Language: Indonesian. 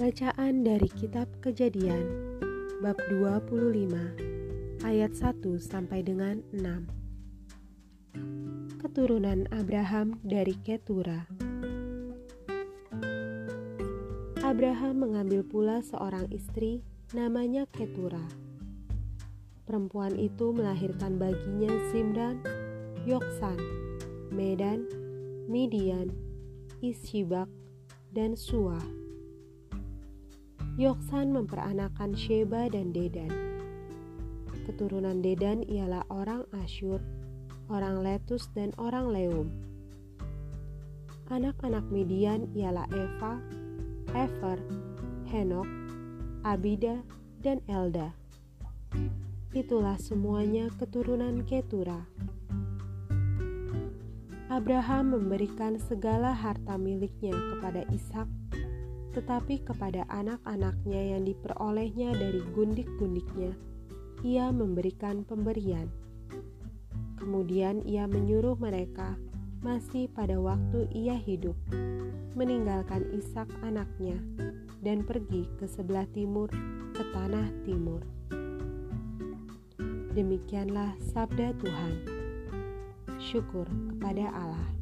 Bacaan dari kitab Kejadian bab 25 ayat 1 sampai dengan 6. Keturunan Abraham dari Ketura. Abraham mengambil pula seorang istri namanya Ketura. Perempuan itu melahirkan baginya Zimran, Yoksan, Medan, Midian, Ishibak, dan Suah. Yoksan memperanakan Sheba dan Dedan. Keturunan Dedan ialah orang Asyur, orang Letus, dan orang Leum. Anak-anak Midian ialah Eva, Ever, Henok, Abida, dan Elda. Itulah semuanya keturunan Ketura. Abraham memberikan segala harta miliknya kepada Ishak tetapi kepada anak-anaknya yang diperolehnya dari gundik-gundiknya, ia memberikan pemberian. Kemudian ia menyuruh mereka masih pada waktu ia hidup, meninggalkan Ishak anaknya dan pergi ke sebelah timur, ke tanah timur. Demikianlah sabda Tuhan. Syukur kepada Allah.